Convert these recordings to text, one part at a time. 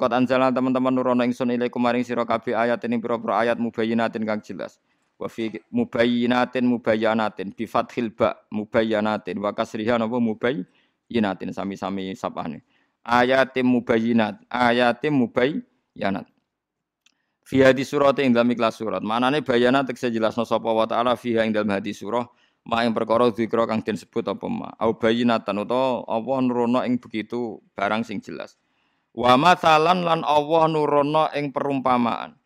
Walakot anjalan teman-teman nurono ingsun ilaikum maring sira kabeh ayat ini pira-pira ayat mubayyinatin kang jelas. Wa fi mubayyinatin mubayyanatin bi fathil ba mubayyanatin wa kasriha mubayyinatin sami-sami sapane. Ayatim mubayyinat, ayatim mubayyanat. Fi hadis surat ing dalam ikhlas surat. Manane bayana tekse jelasno sapa wa taala fiha ing dalam hadis surah ma ing perkara zikra kang den sebut apa ma. Au bayyinatan apa nurono ing begitu barang sing jelas. Wa mathalan lan Allah nurono ing perumpamaan.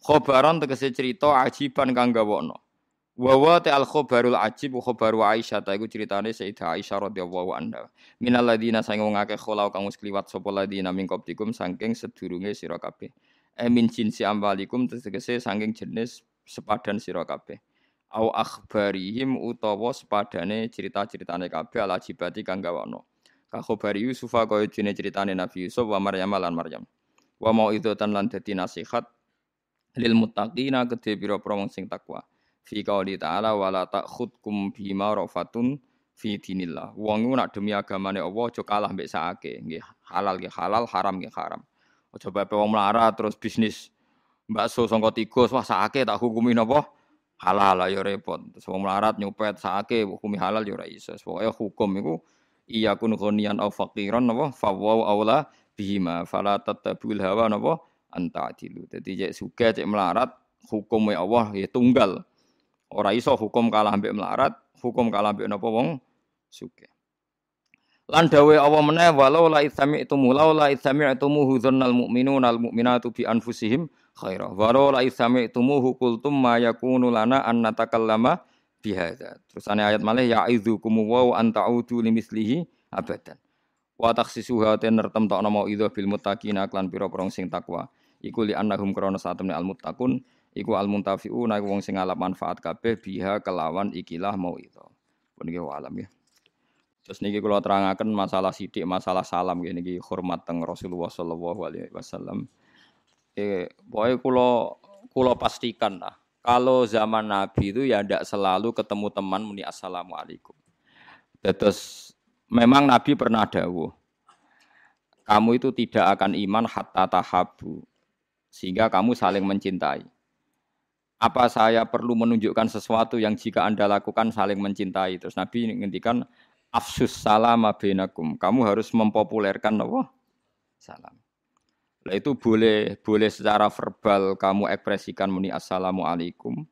Khobaron tegese cerita ajiban kang gawono. Wa wa al khobarul ajib khobaru Aisyah ta iku critane Sayyidah Aisyah radhiyallahu anha. Minal ladina sing wong akeh kholau kang wis kliwat sapa ladina min qablikum saking sedurunge sira kabeh. Emin jinsi ambalikum tegese saking jenis sepadan sira kabeh. Au akhbarihim utawa sepadane cerita-ceritane kabeh al ajibati kang gawono ka khabari Yusuf kaya dene critane Nabi Yusuf wa Maryam lan Maryam. Wa mau tan lan dadi nasihat lil muttaqina kedhe pira-pira wong sing takwa. Fi qauli ta'ala wala ta'khudkum bima rafatun fi dinillah. Wong nak demi agamane Allah aja kalah mbek sakake. Nggih halal nggih halal haram nggih haram. Aja bae wong melarat terus bisnis bakso sangka tikus wah sakake tak hukumi napa? Halal ya repot. Terus wong melarat nyopet sakake hukumi halal ya ora iso. Pokoke hukum iku iya kun ghaniyan aw faqiran napa? Fawaw aula bihima. Fala tatabul hawa napa? Anta adilu dadi cek sugih cek melarat hukum Allah ya tunggal. Ora iso hukum kalah ambek melarat hukum kalah ambek napa wong? Sugih. Lan dawe Allah meneh walau la itsami'tumu law la itsami'tumu dzannal mu'minuna al mu'minatu bi anfusihim khaira. Walau la itsami'tumu qultum ma yakunu lana an natakallama bihadza. Terus ane ayat malih ya'idzukum wa an ta'udu limislihi abadan. Wa ten nertem tokno mau idza bil muttaqina klan pira-pira sing takwa. Iku li annahum krana satemne al muttaqun iku al muntafiuna wong sing ngalap manfaat kabeh biha kelawan ikilah mau itu. Pun iki alam ya. Terus niki kula terangaken masalah sidik, masalah salam nggih niki hormat teng Rasulullah sallallahu alaihi wasallam. Eh, pokoke kula kula pastikan lah kalau zaman Nabi itu ya tidak selalu ketemu teman muni assalamualaikum. Terus memang Nabi pernah dawuh, kamu itu tidak akan iman hatta tahabu, sehingga kamu saling mencintai. Apa saya perlu menunjukkan sesuatu yang jika anda lakukan saling mencintai? Terus Nabi ngendikan afsus salam benakum. Kamu harus mempopulerkan apa? Salam. Nah, itu boleh boleh secara verbal kamu ekspresikan muni assalamualaikum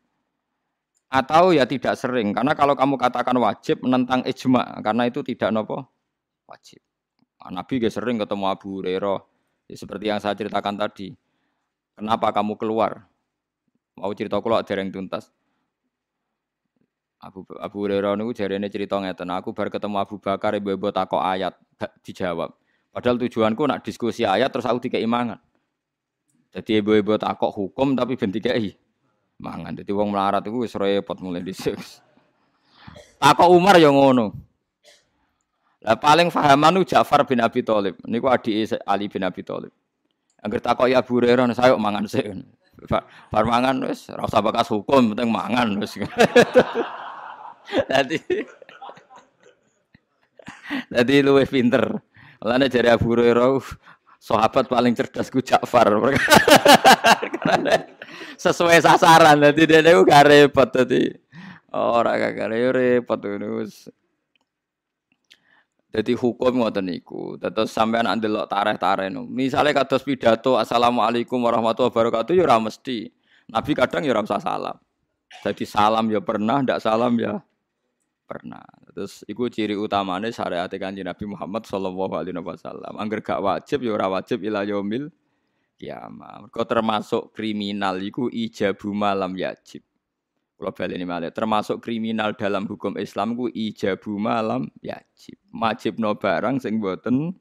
atau ya tidak sering karena kalau kamu katakan wajib menentang ijma karena itu tidak nopo wajib. Nah, Nabi gak sering ketemu Abu Hurairah ya, seperti yang saya ceritakan tadi. Kenapa kamu keluar? Mau cerita keluar dereng tuntas. Abu Abu Hurairah niku jarene cerita ngeten, aku bar ketemu Abu Bakar ibu-ibu takok ayat dijawab. Padahal tujuanku nak diskusi ayat terus aku tiga imangan. Jadi ibu-ibu takok hukum tapi ben i mangan. Jadi wong melarat itu wis repot mulai dhisik. Takok Umar yang ngono. Lah paling fahaman Ja'far bin Abi Thalib. Niku adike Ali bin Abi Thalib. Angger takok ya Abu Hurairah saya mangan sik. Bar mangan wis ora usah bakas hukum, penting mangan wis. Dadi Dadi luwih pinter. Lainnya dari Abu Hurairah, sahabat paling cerdas ku Ja'far. sesuai sasaran. Jadi dia itu gak repot. Jadi orang gak repot. Jadi hukum ngoten niku. Terus sampean andelok tareh-tareh no. Misale kados pidato Assalamualaikum warahmatullahi wabarakatuh ya ora mesti. Nabi kadang ya ora salam. Jadi salam ya pernah, ndak salam ya pernah. Terus iku ciri utamanya syariat kanjeng Nabi Muhammad sallallahu alaihi wasallam. Angger gak wajib ya ora wajib ila yaumil kiamah. Mergo termasuk kriminal iku ijabu malam yajib. Kalau balik ini malah termasuk kriminal dalam hukum Islam ku ijabu malam yajib. No barang sing boten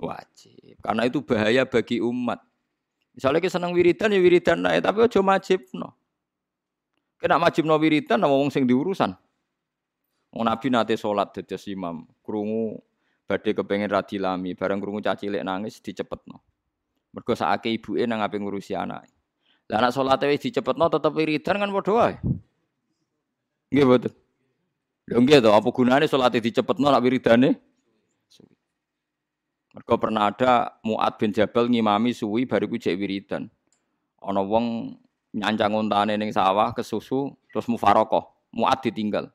wajib. Karena itu bahaya bagi umat. Misalnya kita seneng wiridan ya wiridan naik, tapi aja wajib no. Kena wajib no wiridan, wong sing diurusan. Nabi nate salat dados imam, krungu badhe kepengin radilami, bareng krungu caci cilik nangis dicepetno. Mergo sakake ibuke nang ape ngurusi anak. Lah anak salate wis dicepetno tetep wiridan kan padha wae. Nggih mboten. Lho nggih to, apa gunane salate dicepetno nak wiridane? Mergo pernah ada Muad bin Jabal ngimami suwi bariku jek wiridan. Ana wong nyancang untane ning sawah kesusu terus mufarokoh. Muad ditinggal.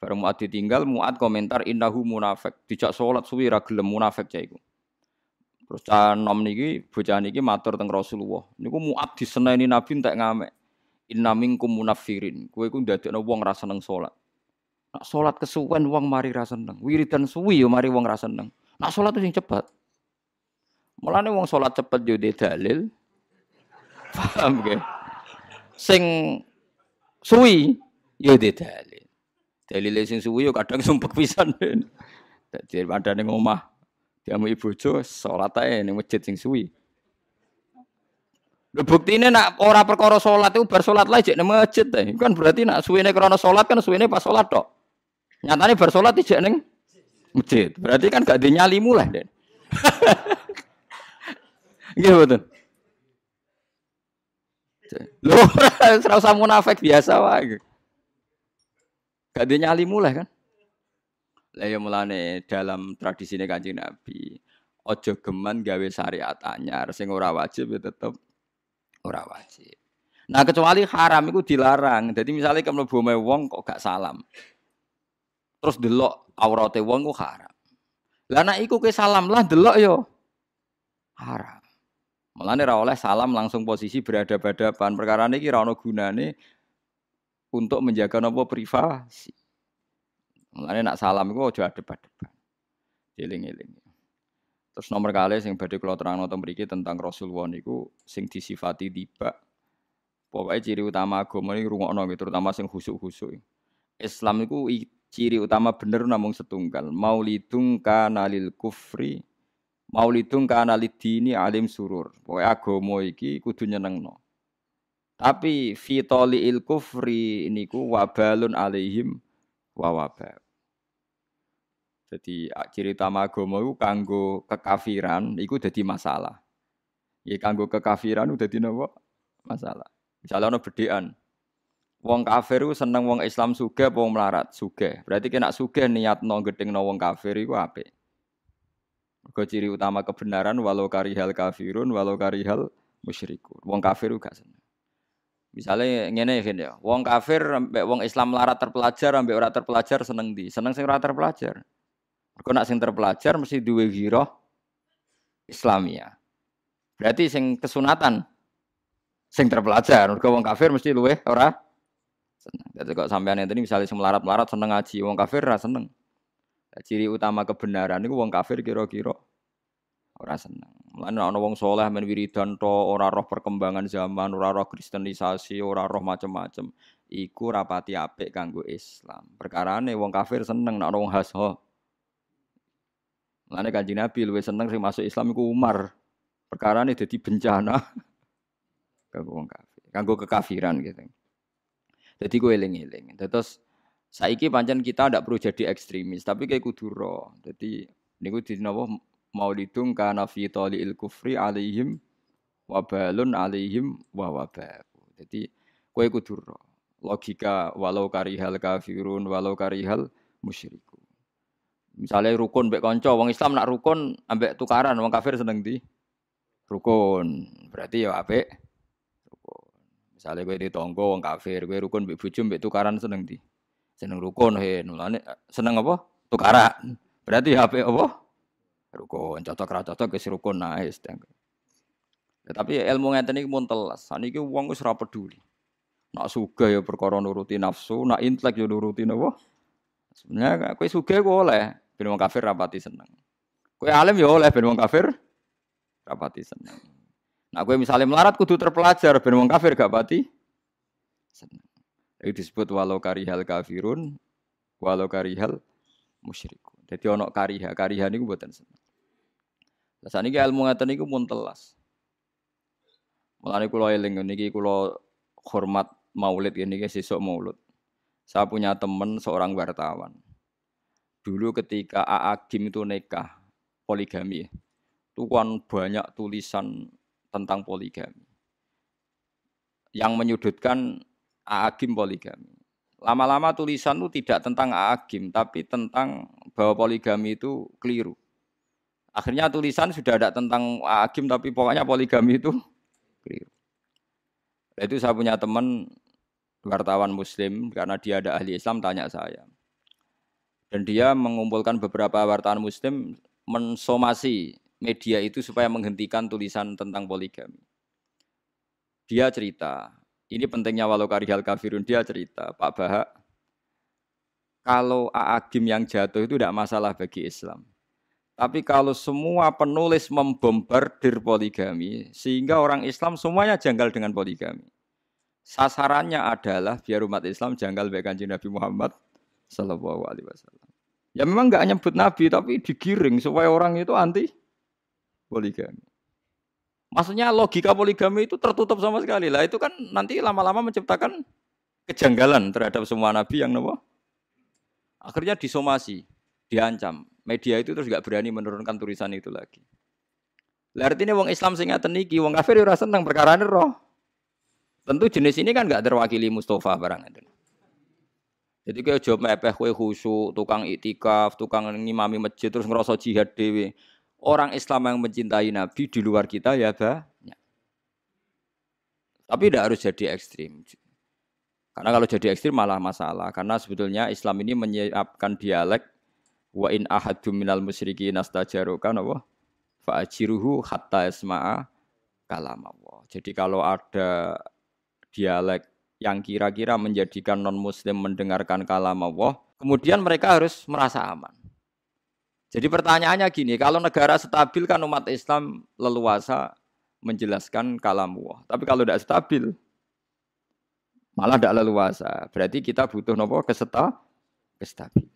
Bareng Muad ditinggal, Muad komentar innahu munafik. Dijak salat suwi ra gelem munafik cah iku. Terus cah nom niki bocah niki matur teng Rasulullah. Niku Muad diseneni Nabi entek ngamek. Inna minkum munafirin. Kowe iku ndadekno wong ra seneng salat. Nak salat kesuwen wong mari ra seneng. Wiridan suwi yo mari wong ra seneng. Nak salat sing cepet. Mulane wong salat cepet yo dalil. Paham ge? Sing suwi yo dalil. Dalil sing suwi yo kadang sumpek pisan. Dadi padane ngomah diamu bojo salat ae ning masjid sing suwi. Lho buktine nak ora perkara salat itu bar salat lah jek nang masjid ta. Kan berarti nak suwene krana salat kan suwene pas salat tok. Nyatane bar salat jek ning masjid. Berarti kan gak dinyalimu lah, Den. Nggih betul. Lho ora usah munafik biasa wae. Gak dinyalimu lah kan. Lah ya mulane dalam tradisi Kanjeng Nabi, ojo geman gawe syariat anyar sing ora wajib ya tetep Ora wajib. Nah kecuali haram itu dilarang. Jadi misalnya kamu mlebu wong kok gak salam. Terus delok aurate wong ku haram. Lah nek iku ke salam lah delok yo haram. Mulane ra oleh salam langsung posisi berhadapan-hadapan. Perkara niki ra ono gunane untuk menjaga nopo privasi. Mulane nak salam iku aja adep-adepan. Eling-eling. Terus nomor kali sing badhe kula terangno teng mriki tentang Rasulullah niku sing disifati tiba. Pokoknya ciri utama agama ini rungokno gitu, terutama sing khusuk-khusuk. Islam itu ciri utama bener namung setunggal. Maulidung kana lil kufri, maulidung kana dini alim surur. Pokoknya agama iki kudu nyenengno. Tapi fitoli il kufri niku wabalun alaihim wa wabal. Jadi ciri utama agama itu kanggo kekafiran, itu jadi masalah. Ya kanggo kekafiran itu jadi nopo masalah. Misalnya ono bedean, wong kafir itu seneng wong Islam suge, wong melarat suge. Berarti kena suge niat no gedeng no wong kafir itu apa? Kau ciri utama kebenaran walau karihal kafirun walau karihal musyrikun. Wong kafir juga seneng. Misalnya ngene ya, wong kafir ambek wong Islam melarat terpelajar ambek ora terpelajar seneng di, seneng sing ora terpelajar. Mergo nak sing terpelajar mesti duwe giroh Islamia. Berarti sing kesunatan sing terpelajar. Mergo wong kafir mesti luwe ora seneng. Jadi kok sampean ini misalnya sing melarat-melarat seneng ngaji, wong kafir ora seneng. Ciri utama kebenaran itu wong kafir kira-kira ora seneng. Mulane ana wong soleh men wiridan to ora roh perkembangan zaman, ora roh kristenisasi, ora roh macem-macem. Iku rapati apik kanggo Islam. Perkarane wong kafir seneng nek ana wong hasho. Mulane Kanjeng Nabi luwih seneng sing masuk Islam iku Umar. Perkara ini jadi bencana kanggo wong kafir, kanggo kekafiran gitu. Jadi gue eling-eling. Terus saiki pancen kita tidak perlu jadi ekstremis, tapi kayak kudu ro. Jadi niku di napa maulidung kana fi il kufri alaihim wabalun alaihim wa wabaku. Jadi kowe kudu. Logika walau karihal kafirun walau karihal musyriku. Misalnya rukun mbek konco, wong Islam nak rukun ambek tukaran, wong kafir seneng di rukun. Berarti ya apik rukun. Misalnya di tonggo wong kafir, gue rukun mbek bojo mbek tukaran seneng di. Seneng rukun he, nulane seneng apa? Tukaran. Berarti ya apik apa? Rukun. Cocok ra cocok wis rukun nice. Ya, tapi ilmu ngeten iki mun telas. Saniki wong wis ora peduli. Nak suga ya perkara nuruti nafsu, nak intelek ya nuruti napa? Sebenarnya kowe sugih kok oleh, ben kafir rapati seneng. Kowe alim ya oleh ben kafir rapati seneng. Nah kowe misalnya melarat kudu terpelajar ben kafir gak pati seneng. Itu disebut walau karihal kafirun walau karihal musyrikun. Jadi ono kariha, kariha niku mboten seneng. Lah saniki ilmu ngaten niku mun telas. Mulane kula eling niki kula hormat maulid ini sesuk maulid. Saya punya teman seorang wartawan. Dulu ketika Aagim itu nikah poligami, itu banyak tulisan tentang poligami. Yang menyudutkan Aagim poligami. Lama-lama tulisan itu tidak tentang Aagim, tapi tentang bahwa poligami itu keliru. Akhirnya tulisan sudah ada tentang agim tapi pokoknya poligami itu. Nah, itu saya punya teman wartawan muslim karena dia ada ahli Islam tanya saya. Dan dia mengumpulkan beberapa wartawan muslim mensomasi media itu supaya menghentikan tulisan tentang poligami. Dia cerita, ini pentingnya walau karihal kafirun, dia cerita, Pak Bahak, kalau Aagim yang jatuh itu tidak masalah bagi Islam. Tapi kalau semua penulis membombardir poligami, sehingga orang Islam semuanya janggal dengan poligami. Sasarannya adalah biar umat Islam janggal baik kanji Nabi Muhammad Sallallahu Alaihi Wasallam. Ya memang nggak nyebut Nabi, tapi digiring supaya orang itu anti poligami. Maksudnya logika poligami itu tertutup sama sekali lah. Itu kan nanti lama-lama menciptakan kejanggalan terhadap semua Nabi yang nopo. Akhirnya disomasi, diancam media itu terus gak berani menurunkan tulisan itu lagi. Lah artinya wong Islam sing ngaten iki, wong kafir ora seneng perkara roh. Tentu jenis ini kan gak terwakili Mustafa barang itu. Jadi kayak jawab mepeh kue khusyuk, tukang itikaf, tukang ngimami masjid terus ngerasa jihad dewi. Orang Islam yang mencintai Nabi di luar kita ya banyak. Tapi tidak harus jadi ekstrim. Karena kalau jadi ekstrim malah masalah. Karena sebetulnya Islam ini menyiapkan dialek wa in ahadum minal musyrikin astajaruka napa fa ajiruhu hatta yasma'a kalam Allah. Jadi kalau ada dialek yang kira-kira menjadikan non muslim mendengarkan kalam Allah, kemudian mereka harus merasa aman. Jadi pertanyaannya gini, kalau negara stabil kan umat Islam leluasa menjelaskan kalam Allah. Tapi kalau tidak stabil, malah tidak leluasa. Berarti kita butuh nopo keseta, kestabilan.